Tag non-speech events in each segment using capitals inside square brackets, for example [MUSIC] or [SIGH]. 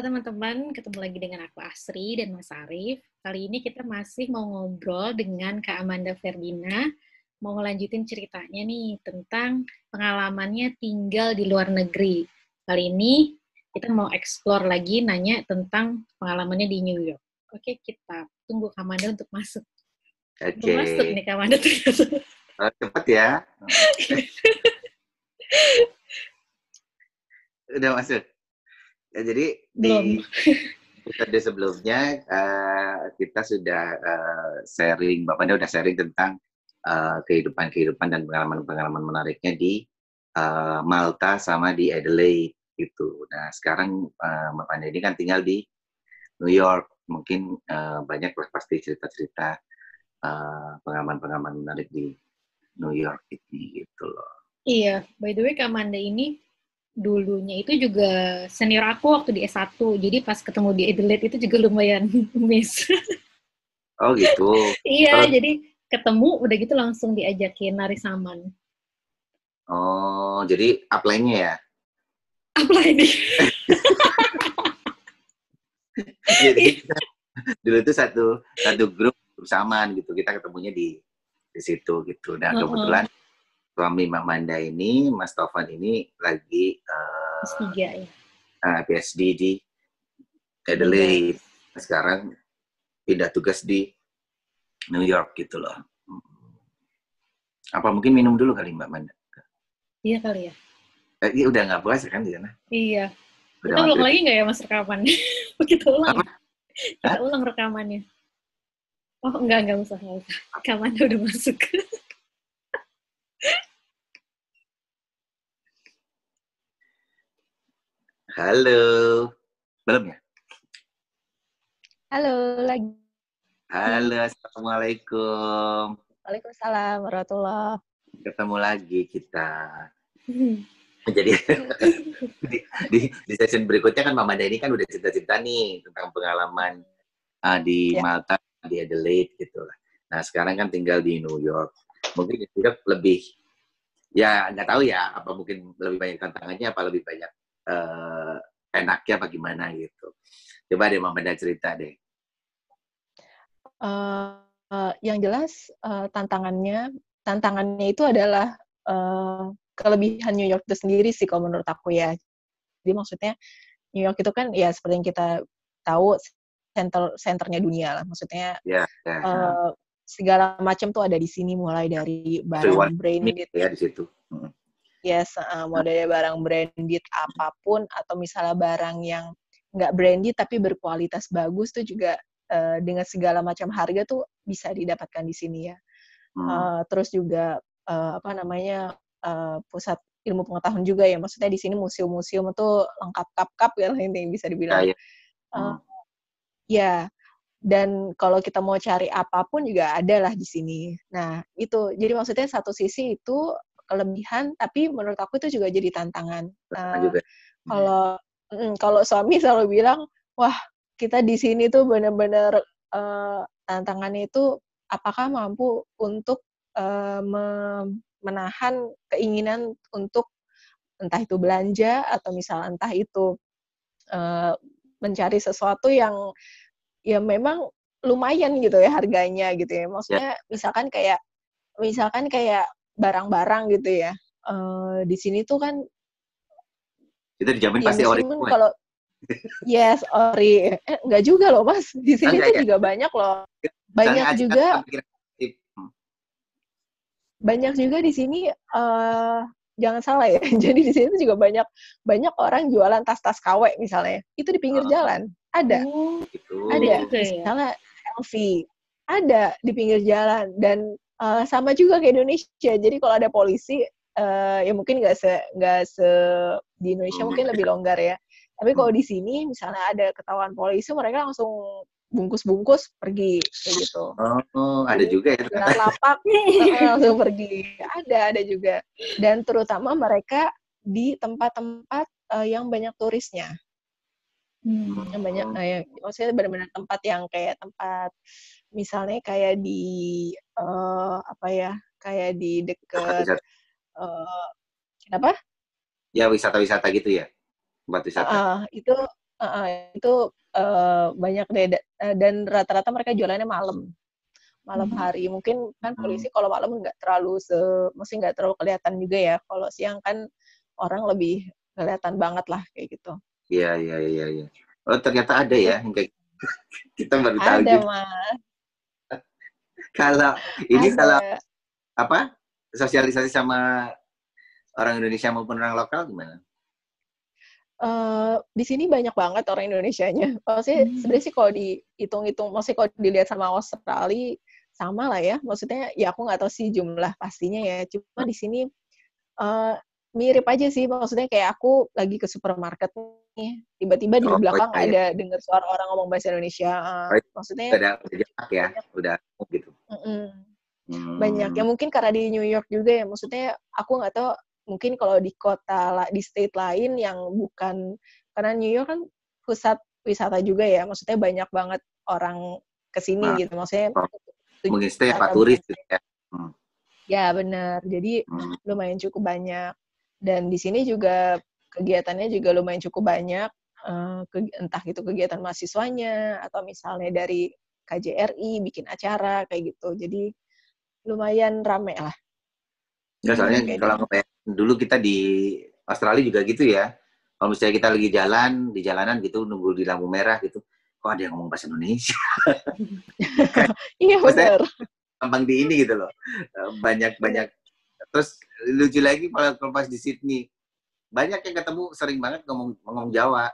Halo teman-teman, ketemu lagi dengan aku Asri dan Mas Arif. Kali ini kita masih mau ngobrol dengan Kak Amanda Ferdina. Mau ngelanjutin ceritanya nih tentang pengalamannya tinggal di luar negeri. Kali ini kita mau explore lagi nanya tentang pengalamannya di New York. Oke, kita tunggu Kak Amanda untuk masuk. Oke. Untuk masuk nih Kak Amanda. Oh, cepat ya. [LAUGHS] Udah masuk. Ya, jadi Belum. di episode sebelumnya uh, kita sudah uh, sharing, Mbak Panda udah sharing tentang uh, kehidupan-kehidupan dan pengalaman-pengalaman menariknya di uh, Malta sama di Adelaide gitu. Nah sekarang uh, Mbak Panda ini kan tinggal di New York, mungkin uh, banyak pasti cerita-cerita uh, pengalaman-pengalaman menarik di New York ini gitu loh. Iya, by the way Kak Amanda ini dulunya itu juga senior aku waktu di S1. Jadi pas ketemu di Adelaide itu juga lumayan [LAUGHS] miss. Oh gitu. [LAUGHS] iya, jadi ketemu udah gitu langsung diajakin nari saman. Oh, jadi apply-nya ya? Apa [LAUGHS] ini? jadi kita dulu itu satu satu grup bersamaan gitu. Kita ketemunya di di situ gitu. Nah, Uh-uh. kebetulan suami Mbak Manda ini, Mas Taufan ini lagi eh, S3 ya. eh, PhD di Adelaide. Sekarang pindah tugas di New York gitu loh. Apa mungkin minum dulu kali Mbak Manda? Iya kali ya. Eh, iya, udah nggak puasa kan di sana? Iya. Udah Kita ulang lagi nggak ya mas rekaman? [LAUGHS] Kita ulang. Apa? ya? Kita ulang rekamannya. Oh enggak, enggak usah, enggak usah. Rekamannya udah masuk. [LAUGHS] Halo. Belum ya? Halo lagi. Halo, Assalamualaikum. Waalaikumsalam warahmatullah. Ketemu lagi kita. [LAUGHS] Jadi di, di, di session berikutnya kan Mama ini kan udah cerita-cerita nih tentang pengalaman ah, di Ya. Malta, di Adelaide gitu lah. Nah sekarang kan tinggal di New York. Mungkin New York lebih, ya nggak tahu ya, apa mungkin lebih banyak tantangannya, apa lebih banyak eh, enaknya, apa gimana gitu. Coba deh Mama cerita deh. Eh, eh, yang jelas eh, tantangannya tantangannya itu adalah eh, kelebihan New York itu sendiri sih kalau menurut aku ya. Jadi maksudnya New York itu kan ya seperti yang kita tahu center senternya dunia lah. Maksudnya Ya, ya. eh, segala macam tuh ada di sini mulai dari barang branded ya di situ. Mm. Yes, uh, mau dari barang branded apa pun atau misalnya barang yang nggak branded tapi berkualitas bagus tuh juga uh, dengan segala macam harga tuh bisa didapatkan di sini ya. Hmm. Uh, terus juga uh, apa namanya uh, pusat ilmu pengetahuan juga ya. Maksudnya di sini museum-museum itu lengkap kap-kap ya [LAUGHS] ini bisa dibilang. Ya, ya. Uh, ya, dan kalau kita mau cari apa pun juga ada lah di sini. Nah, itu. Jadi maksudnya satu sisi itu kelebihan, tapi menurut aku itu juga jadi tantangan. Uh, juga. kalau mm, kalau suami selalu bilang, wah kita di sini tuh benar-benar eh, tantangannya itu apakah mampu untuk me- menahan keinginan untuk entah itu belanja atau misalnya entah itu eh, mencari sesuatu yang ya memang lumayan gitu ya harganya gitu ya. Maksudnya misalkan kayak misalkan kayak barang-barang gitu ya. Eh, di sini tuh kan Itu dijamin ya pasti ori meskipun semua. kalau [LAUGHS] yes ori eh, enggak juga loh mas di sini tuh ya? juga banyak loh banyak aja juga kan. Hmm. banyak juga di sini eh jangan salah ya [LAUGHS] jadi di sini tuh juga banyak banyak orang jualan tas-tas KW misalnya itu di pinggir Oh. jalan ada Oh, Gitu. ada juga ya? misalnya LV ada di pinggir jalan dan eh, sama juga kayak Indonesia. Jadi kalau ada polisi eh, ya mungkin nggak se nggak se di Indonesia mungkin lebih longgar ya. Tapi kalau di sini misalnya ada ketahuan polisi mereka langsung bungkus-bungkus pergi kayak gitu. Oh, ada Jadi, juga ya. lapak [LAUGHS] eh, langsung pergi. Ada ada juga. Dan terutama mereka di tempat-tempat eh, yang banyak turisnya. Hmm. yang banyak eh, yang- maksudnya benar-benar tempat yang kayak tempat misalnya kayak di eh, apa ya kayak di deket Wisata- eh, kenapa Ya wisata-wisata gitu ya. Tempat wisata. Ah, itu uh, itu uh, banyak deh dan rata-rata mereka jualannya malam malam hmm. hari mungkin kan hmm. polisi kalau malam nggak terlalu se mesti nggak terlalu kelihatan juga ya kalau siang kan orang lebih kelihatan banget lah kayak gitu iya iya iya iya oh ternyata ada ya yang kayak [LAUGHS] kita baru tahu ada gitu. mas kalau ini ada. kalau apa sosialisasi sama orang Indonesia maupun orang lokal gimana? Uh, di sini banyak banget orang Indonesia-nya. Maksudnya hmm. sebenarnya sih kalau dihitung-hitung, maksudnya kalau dilihat sama Australia, sama lah ya maksudnya ya aku nggak tahu sih jumlah pastinya ya cuma di sini uh, mirip aja sih maksudnya kayak aku lagi ke supermarket tiba-tiba di oh, belakang oh, iya. ada dengar suara orang ngomong bahasa Indonesia uh, oh, maksudnya udah udah ya udah gitu mm -mm. Hmm. banyak ya mungkin karena di New York juga ya maksudnya aku nggak tahu mungkin kalau di kota di state lain yang bukan karena New York kan pusat wisata juga ya maksudnya banyak banget orang ke sini nah, gitu maksudnya oh mungkin stay apa turis gitu ya. Hmm. Ya benar. Jadi hmm. lumayan cukup banyak. Dan di sini juga kegiatannya juga lumayan cukup banyak. Uh, ke, entah itu kegiatan mahasiswanya atau misalnya dari KJRI bikin acara kayak gitu. Jadi lumayan rame lah. Ya soalnya kayak kalau gitu. dulu kita di Australia juga gitu ya. Kalau misalnya kita lagi jalan di jalanan gitu nunggu di lampu merah gitu, kok ada yang ngomong bahasa Indonesia? [LAUGHS] iya benar. Gampang di ini gitu loh. Eh, banyak banyak. Terus lucu lagi kalau pas di Sydney, banyak yang ketemu sering banget ngomong ngomong Jawa.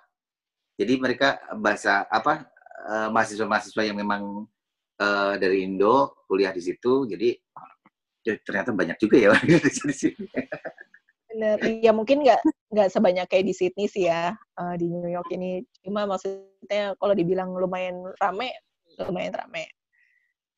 Jadi mereka bahasa apa uh, mahasiswa-mahasiswa yang memang uh, dari Indo kuliah di situ. Jadi ya, ternyata banyak juga ya [LAUGHS] di sini. Bener. Iya mungkin nggak nggak sebanyak kayak di Sydney sih ya uh, di New York ini. Cuma maksudnya kalau dibilang lumayan rame, lumayan rame.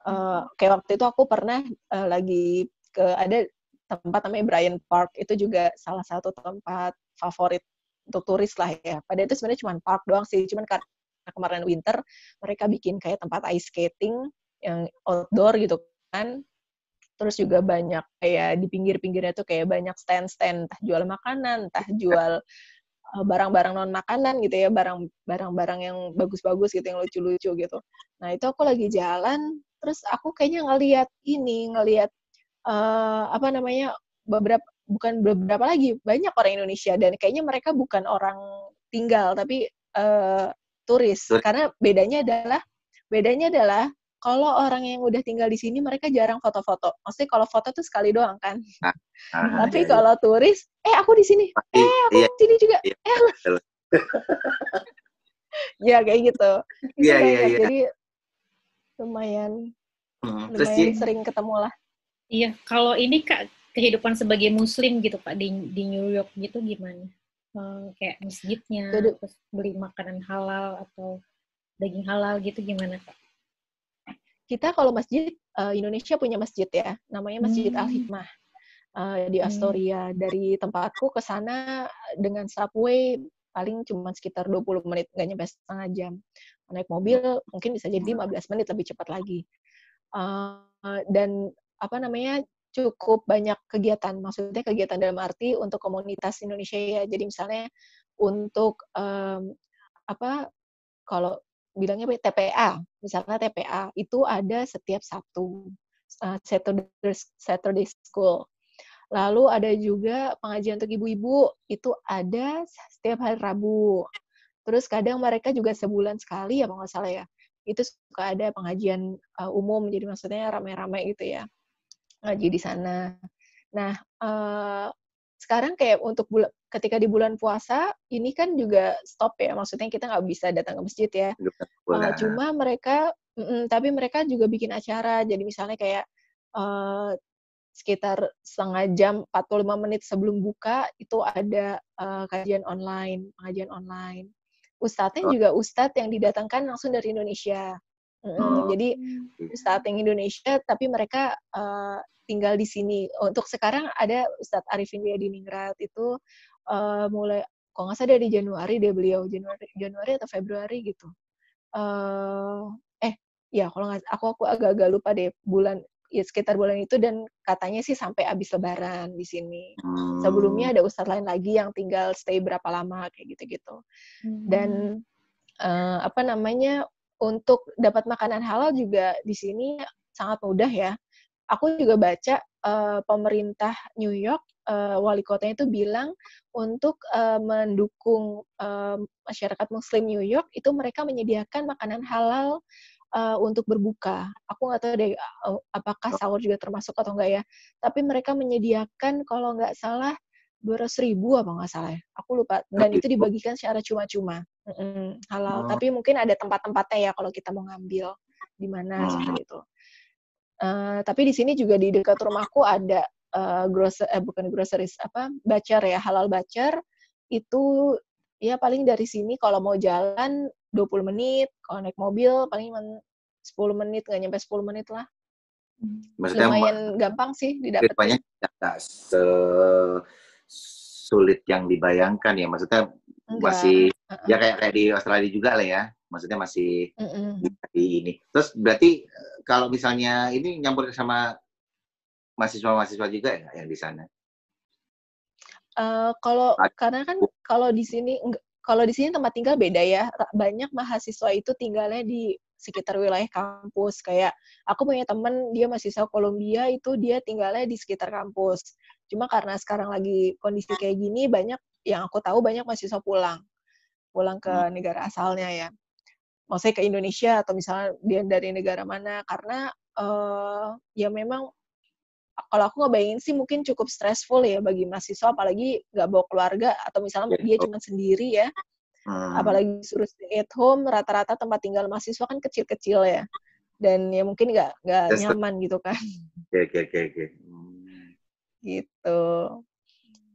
Uh, kayak waktu itu aku pernah uh, lagi ke ada tempat namanya Bryant Park itu juga salah satu tempat favorit untuk turis lah ya. Pada itu sebenarnya cuma park doang sih, cuman karena kemarin winter mereka bikin kayak tempat ice skating yang outdoor gitu kan terus juga banyak kayak di pinggir-pinggirnya tuh kayak banyak stand-stand entah jual makanan entah jual [LAUGHS] eh, barang-barang non makanan gitu ya barang barang-barang yang bagus-bagus gitu yang lucu-lucu gitu nah itu aku lagi jalan terus aku kayaknya ngeliat ini ngeliat uh, apa namanya beberapa bukan beberapa lagi banyak orang Indonesia dan kayaknya mereka bukan orang tinggal tapi uh, turis karena bedanya adalah bedanya adalah kalau orang yang udah tinggal di sini mereka jarang foto-foto. Maksudnya kalau foto tuh sekali doang kan. Nah, nah, [LAUGHS] Tapi iya, kalau iya. turis, eh aku di sini, eh aku iya, di sini juga, iya, eh [LAUGHS] ya kayak gitu. Iya iya iya. Jadi lumayan, hmm. lumayan Terus, sering ketemu lah. Iya, kalau ini kak kehidupan sebagai Muslim gitu pak di di New York gitu gimana? Hmm, kayak masjidnya, Jadi, terus beli makanan halal atau daging halal gitu gimana kak? kita kalau masjid uh, Indonesia punya masjid ya, namanya Masjid hmm. Al Hikmah uh, di hmm. Astoria. Hmm. Dari tempatku ke sana dengan subway paling cuma sekitar 20 menit, nggak nyampe setengah jam. Naik mobil mungkin bisa jadi 15 menit lebih cepat lagi. Uh, dan apa namanya cukup banyak kegiatan, maksudnya kegiatan dalam arti untuk komunitas Indonesia ya. Jadi misalnya untuk um, apa kalau bilangnya TPA, misalnya TPA itu ada setiap Sabtu, uh, Saturday, Saturday School. Lalu ada juga pengajian untuk ibu-ibu, itu ada setiap hari Rabu. Terus kadang mereka juga sebulan sekali ya, kalau nggak salah ya, itu suka ada pengajian uh, umum, jadi maksudnya rame-rame gitu ya, ngaji di sana. Nah, uh, sekarang kayak untuk bulan ketika di bulan puasa ini kan juga stop ya maksudnya kita nggak bisa datang ke masjid ya. Uh, cuma mereka mm, tapi mereka juga bikin acara. Jadi misalnya kayak uh, sekitar setengah jam 45 menit sebelum buka itu ada uh, kajian online pengajian online. Ustadznya oh. juga ustadz yang didatangkan langsung dari Indonesia mm, oh. jadi ustadz yang Indonesia tapi mereka uh, tinggal di sini. Untuk sekarang ada Ustadz Arifin di Ningrat itu uh, mulai kok nggak salah dari Januari dia beliau Januari Januari atau Februari gitu uh, eh ya kalau nggak aku aku agak-agak lupa deh bulan ya sekitar bulan itu dan katanya sih sampai habis lebaran di sini. Hmm. Sebelumnya ada ustadz lain lagi yang tinggal stay berapa lama kayak gitu-gitu. Hmm. Dan uh, apa namanya untuk dapat makanan halal juga di sini sangat mudah ya. Aku juga baca uh, pemerintah New York uh, wali kotanya itu bilang untuk uh, mendukung uh, masyarakat Muslim New York itu mereka menyediakan makanan halal uh, untuk berbuka. Aku nggak tahu deh uh, apakah sahur juga termasuk atau enggak ya. Tapi mereka menyediakan kalau nggak salah dua ratus ribu apa nggak salah ya aku lupa dan itu dibagikan secara cuma-cuma mm halal oh. tapi mungkin ada tempat-tempatnya ya kalau kita mau ngambil di mana hmm. seperti itu uh, tapi di sini juga di dekat rumahku ada uh, grocer eh bukan groceries apa bacer ya halal bacer itu ya paling dari sini kalau mau jalan 20 menit kalau naik mobil paling 10 menit nggak nyampe 10 menit lah Maksudnya, lumayan gampang sih didapetin. se sulit yang dibayangkan ya maksudnya Enggak. masih ya kayak kayak di Australia juga lah ya. Maksudnya masih uh -uh. di ini. Terus berarti kalau misalnya ini nyampur sama mahasiswa-mahasiswa juga ya yang di sana? Uh, kalau karena kan kalau di sini kalau di sini tempat tinggal beda ya. Banyak mahasiswa itu tinggalnya di sekitar wilayah kampus. Kayak aku punya temen dia mahasiswa Kolombia itu dia tinggalnya di sekitar kampus. Cuma karena sekarang lagi kondisi kayak gini banyak yang aku tahu banyak mahasiswa pulang pulang ke hmm. negara asalnya ya maksudnya ke Indonesia atau misalnya dia dari negara mana karena uh, ya memang kalau aku ngebayangin sih mungkin cukup stressful ya bagi mahasiswa apalagi nggak bawa keluarga atau misalnya dia cuma sendiri ya Hmm. Apalagi suruh stay at home, rata-rata tempat tinggal mahasiswa kan kecil-kecil ya. Dan ya mungkin nggak nggak nyaman gitu kan. Oke, oke, oke, oke. Gitu.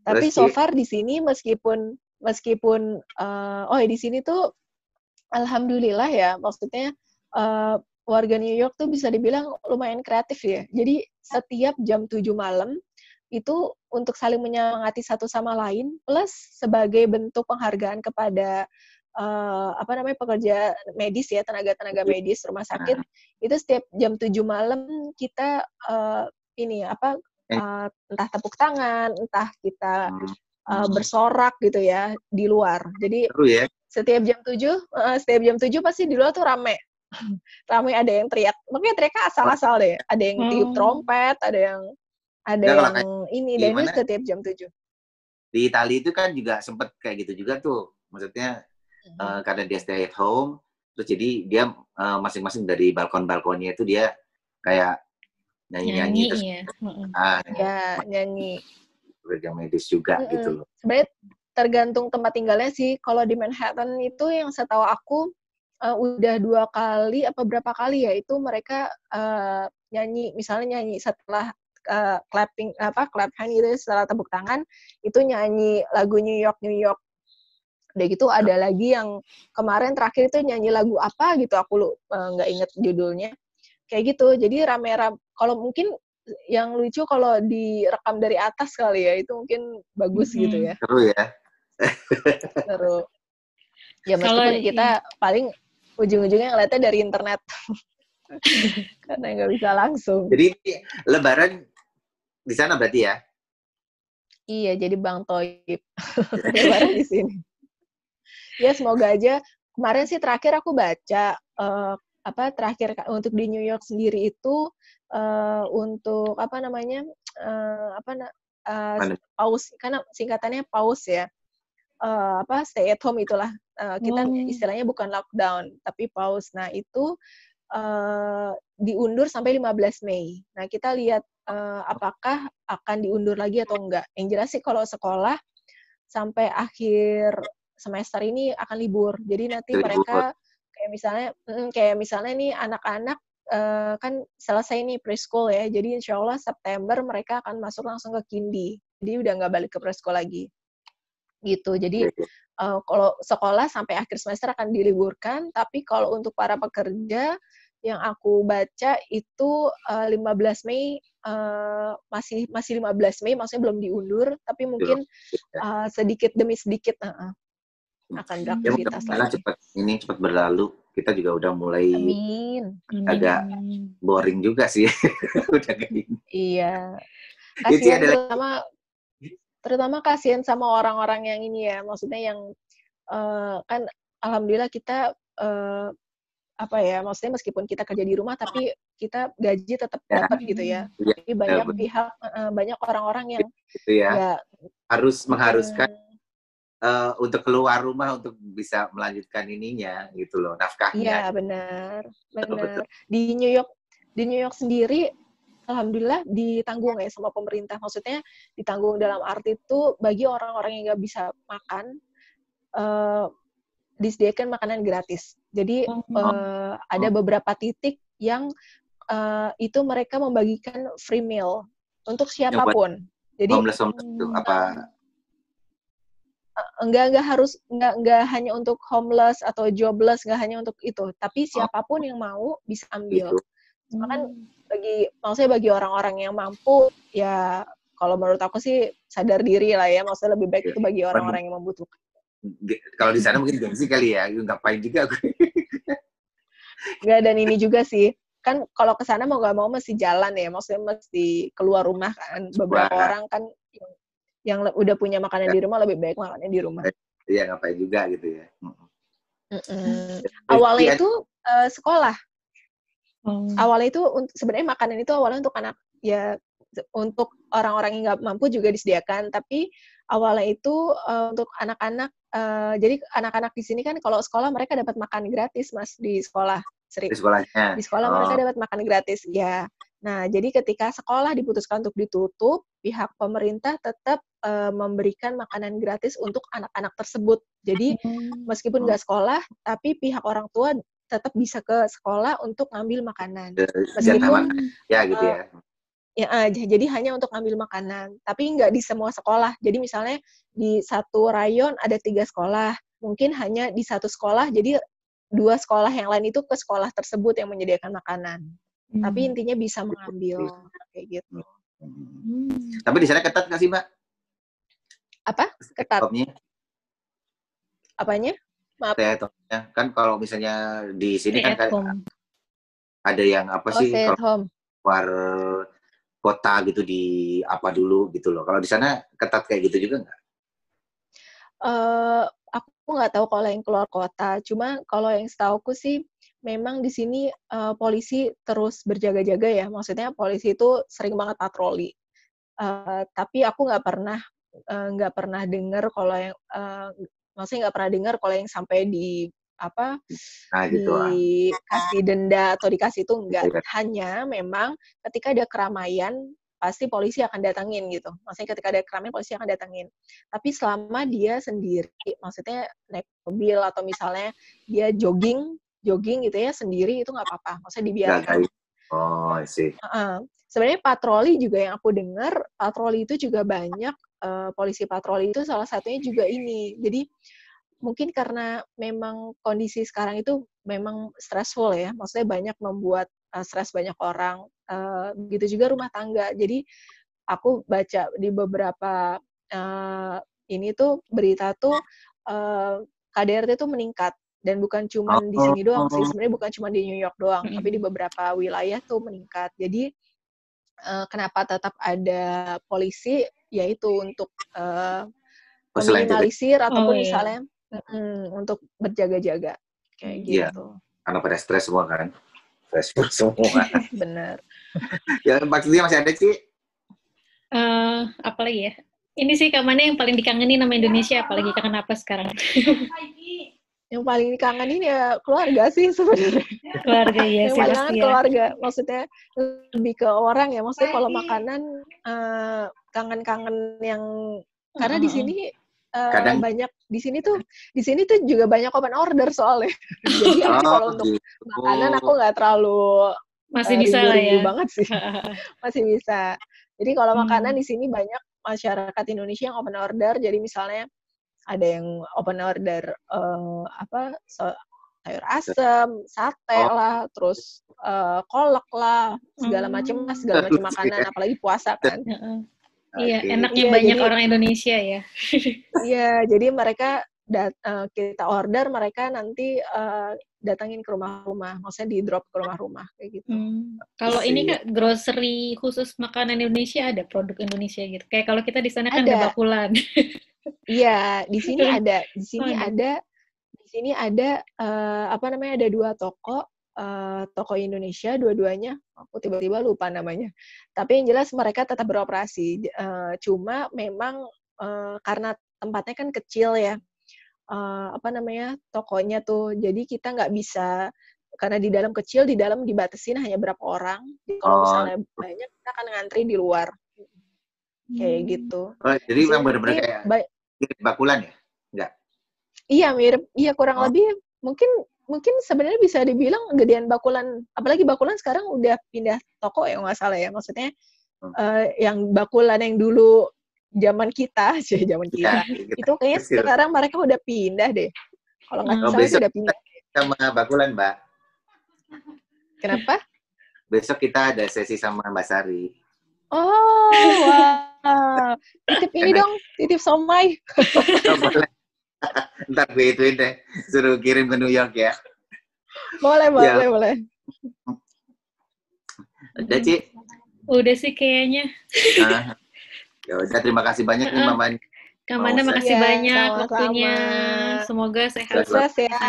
Tapi so far di sini meskipun meskipun uh, oh ya di sini tuh alhamdulillah ya maksudnya uh, warga New York tuh bisa dibilang lumayan kreatif ya. Jadi setiap jam 7 malam itu untuk saling menyemangati satu sama lain plus sebagai bentuk penghargaan kepada uh, apa namanya pekerja medis ya tenaga-tenaga iya. medis rumah sakit itu setiap jam 7 malam kita uh, ini apa uh, entah tepuk tangan entah kita uh, bersorak gitu ya di luar jadi ya. setiap jam 7 uh, setiap jam 7 pasti di luar tuh rame [LAUGHS] rame ada yang teriak makanya teriaknya asal-asal deh ada yang tiup hmm. trompet ada yang ada nah, yang ini dan itu setiap jam 7. Di Italia itu kan juga sempet kayak gitu juga tuh. Maksudnya hmm. uh, karena dia stay at home, terus jadi dia uh, masing-masing dari balkon-balkonnya itu dia kayak nyanyi-nyanyi terus ya. ah, ya, nyanyi. Program medis juga mm -hmm. gitu loh. Sebenarnya tergantung tempat tinggalnya sih. Kalau di Manhattan itu yang setahu aku uh, udah dua kali apa berapa kali ya itu mereka uh, nyanyi misalnya nyanyi setelah uh, clapping apa clap hand gitu setelah tepuk tangan itu nyanyi lagu New York New York udah gitu ada lagi yang kemarin terakhir itu nyanyi lagu apa gitu aku lu nggak uh, inget judulnya kayak gitu jadi rame-rame kalau mungkin yang lucu kalau direkam dari atas kali ya itu mungkin bagus hmm. gitu ya seru ya seru ya meskipun kita paling ujung-ujungnya ngeliatnya dari internet [LAUGHS] karena nggak bisa langsung jadi lebaran di sana berarti ya? Iya, jadi Bang Toib. [LAUGHS] Lebaran di sini. Ya, semoga aja. Kemarin sih terakhir aku baca uh, apa terakhir untuk di New York sendiri itu uh, untuk apa namanya uh, apa uh, pause karena singkatannya pause ya uh, apa stay at home itulah uh, kita hmm. istilahnya bukan lockdown tapi pause nah itu uh, diundur sampai 15 Mei nah kita lihat uh, apakah akan diundur lagi atau enggak. Yang jelas sih kalau sekolah sampai akhir semester ini akan libur. Jadi nanti mereka kayak misalnya mm, kayak misalnya nih anak-anak uh, kan selesai nih preschool ya. Jadi insya Allah September mereka akan masuk langsung ke kindi. Jadi udah nggak balik ke preschool lagi. Gitu. Jadi uh, kalau sekolah sampai akhir semester akan diliburkan, tapi kalau untuk para pekerja yang aku baca itu uh, 15 Mei uh, masih masih 15 Mei maksudnya belum diundur tapi mungkin uh, sedikit demi sedikit uh, akan beraktivitas ya, lagi. cepat ini cepat berlalu kita juga udah mulai Amin. agak boring juga sih [LAUGHS] udah gini. Iya. Kasihan terutama terutama kasihan sama orang-orang yang ini ya maksudnya yang uh, kan alhamdulillah kita uh, apa ya maksudnya meskipun kita kerja di rumah tapi kita gaji tetap Ya. dapat gitu ya. Tapi banyak betul. pihak uh, banyak orang-orang yang gitu ya. nggak Harus mengharuskan Hmm, eh, untuk keluar rumah untuk bisa melanjutkan ininya gitu loh, Iya nafkahnya. benar, Betul, benar. Di New York, di New York sendiri, alhamdulillah ditanggung ya sama pemerintah. Maksudnya ditanggung dalam arti itu bagi orang-orang yang nggak bisa makan, eh, disediakan makanan gratis. Jadi Oh. eh, ada beberapa titik yang eh, itu mereka membagikan free meal untuk siapa pun. Jadi homeless homeless itu Hmm. apa? Enggak enggak harus enggak enggak hanya untuk homeless atau jobless enggak hanya untuk itu tapi siapa pun yang mau bisa ambil Gitu. Cuma kan bagi maksudnya bagi orang-orang yang mampu ya kalau menurut aku sih sadar diri lah ya maksudnya lebih baik Iya. itu bagi orang-orang yang membutuhkan Kalau di sana mungkin gengsi kali ya, ngapain juga gue. enggak dan ini juga sih kan kalau ke sana mau nggak mau mesti jalan ya maksudnya mesti keluar rumah kan beberapa Wah. orang kan yang, udah punya makanan di rumah lebih baik makannya di rumah Iya ngapain juga gitu ya. Mm-mm. Mm-mm. awalnya itu sekolah Oh. awalnya itu un- sebenarnya makanan itu awalnya untuk anak ya untuk orang-orang yang nggak mampu juga disediakan tapi awalnya itu eh, untuk anak-anak eh, jadi anak-anak di sini kan kalau sekolah mereka dapat makan gratis mas di sekolah seri di sekolahnya. di sekolah Oh. mereka dapat makan gratis ya nah jadi ketika sekolah diputuskan untuk ditutup pihak pemerintah tetap eh, memberikan makanan gratis untuk anak-anak tersebut. Jadi Hmm. meskipun nggak sekolah tapi pihak orang tua tetap bisa ke sekolah untuk ngambil makanan. Eh, Meskipun- ya gitu ya. ya aja jadi hanya untuk ngambil makanan tapi nggak di semua sekolah. Jadi misalnya di satu rayon ada tiga sekolah mungkin hanya di satu sekolah jadi dua sekolah yang lain itu ke sekolah tersebut yang menyediakan makanan tapi Hmm. intinya bisa mengambil kayak gitu Hmm. Tapi di sana ketat nggak sih mbak? apa ketat Stay apanya at home-nya. Kan kalau misalnya di sini Stay kan ada- home. ada yang apa oh sih stay kalau at home keluar kota gitu di apa dulu gitu loh. Kalau di sana ketat kayak gitu juga nggak? eh aku nggak tahu kalau yang keluar kota. Cuma kalau yang setauku sih memang di sini eh, polisi terus berjaga-jaga ya. Maksudnya polisi itu sering banget patroli. Eh, tapi aku nggak pernah eh, nggak pernah dengar kalau yang eh, maksudnya nggak pernah dengar kalau yang sampai di apa Nah gitu. ah. dikasih denda atau dikasih itu enggak. Iya. Hanya memang ketika ada keramaian pasti polisi akan datangin gitu. Maksudnya ketika ada keramaian polisi akan datangin. Tapi selama dia sendiri, maksudnya naik mobil atau misalnya dia jogging, jogging gitu ya sendiri itu nggak apa-apa. Maksudnya dibiarkan. Oh sih. Heeh. Sebenarnya patroli juga yang aku dengar, patroli itu juga banyak eh, polisi patroli itu salah satunya juga ini. Jadi mungkin karena memang kondisi sekarang itu memang stressful ya, maksudnya banyak membuat eh, stres banyak orang. Eh, begitu juga rumah tangga. Jadi aku baca di beberapa eh, ini tuh berita tuh eh, KDRT tuh meningkat dan bukan cuma di sini doang sih. Oh. Sebenarnya bukan cuma di New York doang, tapi di beberapa wilayah tuh meningkat. Jadi eh, kenapa tetap ada polisi? Yaitu untuk eh, Oh, jaga- meminimalisir ataupun iya. misalnya mm, untuk berjaga-jaga kayak Iya. gitu. karena pada stres semua kan. Stressful semua. [LAUGHS] Bener. ya maksudnya masih ada sih. Eh, apa lagi ya? Ini sih ke mana yang paling dikangenin sama Indonesia, apalagi kangen apa sekarang? [LAUGHS] Yang paling dikangenin ya keluarga sih sebenarnya. [LAUGHS] Keluarga ya yang sih paling kangen ya. keluarga. Maksudnya lebih ke orang ya. Maksudnya kalau makanan eh, kangen-kangen yang karena di sini eh, Kadang- banyak di sini tuh di sini tuh juga banyak open order soalnya. [LAUGHS] Jadi aku kalau untuk gitu. makanan aku nggak terlalu masih eh, bisa lah ya. banget sih. [LAUGHS] masih bisa. Jadi kalau Hmm. makanan di sini banyak masyarakat Indonesia yang open order. Jadi misalnya ada yang open order eh, apa so- sayur asem, sate Oh. lah, terus eh, kolak lah, segala Hmm. macam lah, segala macam makanan. Apalagi puasa kan. Iya, Oke. enaknya Iya, banyak jadi- orang Indonesia ya. [LAUGHS] Iya, jadi mereka dat- eh, kita order, mereka nanti eh, datangin ke rumah-rumah, maksudnya di drop ke rumah-rumah kayak gitu. Hmm. Kalau ini Iya. kak grocery khusus makanan Indonesia ada produk Indonesia gitu. Kayak kalau kita di sana kan Ada. bakulan. [LAUGHS] Iya, di sini ada, di sini Oh, ada. di sini ada uh, apa namanya ada dua toko uh, toko Indonesia dua-duanya aku tiba-tiba lupa namanya tapi yang jelas mereka tetap beroperasi uh, cuma memang uh, karena tempatnya kan kecil ya uh, apa namanya tokonya tuh jadi kita nggak bisa karena di dalam kecil di dalam dibatasin hanya berapa orang jadi kalau oh. misalnya banyak kita akan ngantri di luar kayak hmm. gitu oh, jadi memang benar-benar kayak mirip bakulan ya? Enggak? Iya mirip. Iya kurang oh. lebih mungkin mungkin sebenarnya bisa dibilang gedean bakulan apalagi bakulan sekarang udah pindah toko ya nggak salah ya. Maksudnya hmm. uh, yang bakulan yang dulu zaman kita [LAUGHS] sih zaman kita. ya, itu kayaknya sekarang mereka udah pindah deh. Kalau nggak oh, salah udah pindah. sama bakulan mbak. Kenapa? Besok kita ada sesi sama mbak Sari. Oh wow titip ini dong titip somai oh, [LAUGHS] Ntar gue ituin deh, suruh kirim ke New York ya. Boleh, boleh, ya. boleh. Udah, Ci? Udah sih kayaknya. Nah, ya udah, terima kasih banyak nih, Mama. Kamanda, makasih ya, banyak sama waktunya. Semoga sehat Sukses ya.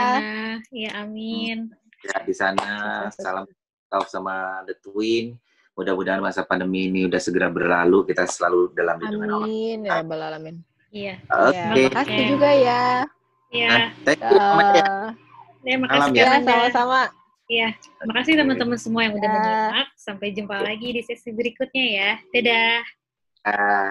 Ya, amin. Ya, di sana. Salam tahu sama The Twin. Mudah-mudahan masa pandemi ini udah segera berlalu. Kita selalu dalam lindungan Allah. Amin. Ya, Alamin. Iya. Oke. Okay. Ya, makasih juga ya. Iya. Nah, thank you. Uh, ya, makasih ya. Sama-sama. Iya, makasih teman-teman semua yang udah ya. menyimak. Sampai jumpa lagi di sesi berikutnya ya. Dadah. Uh.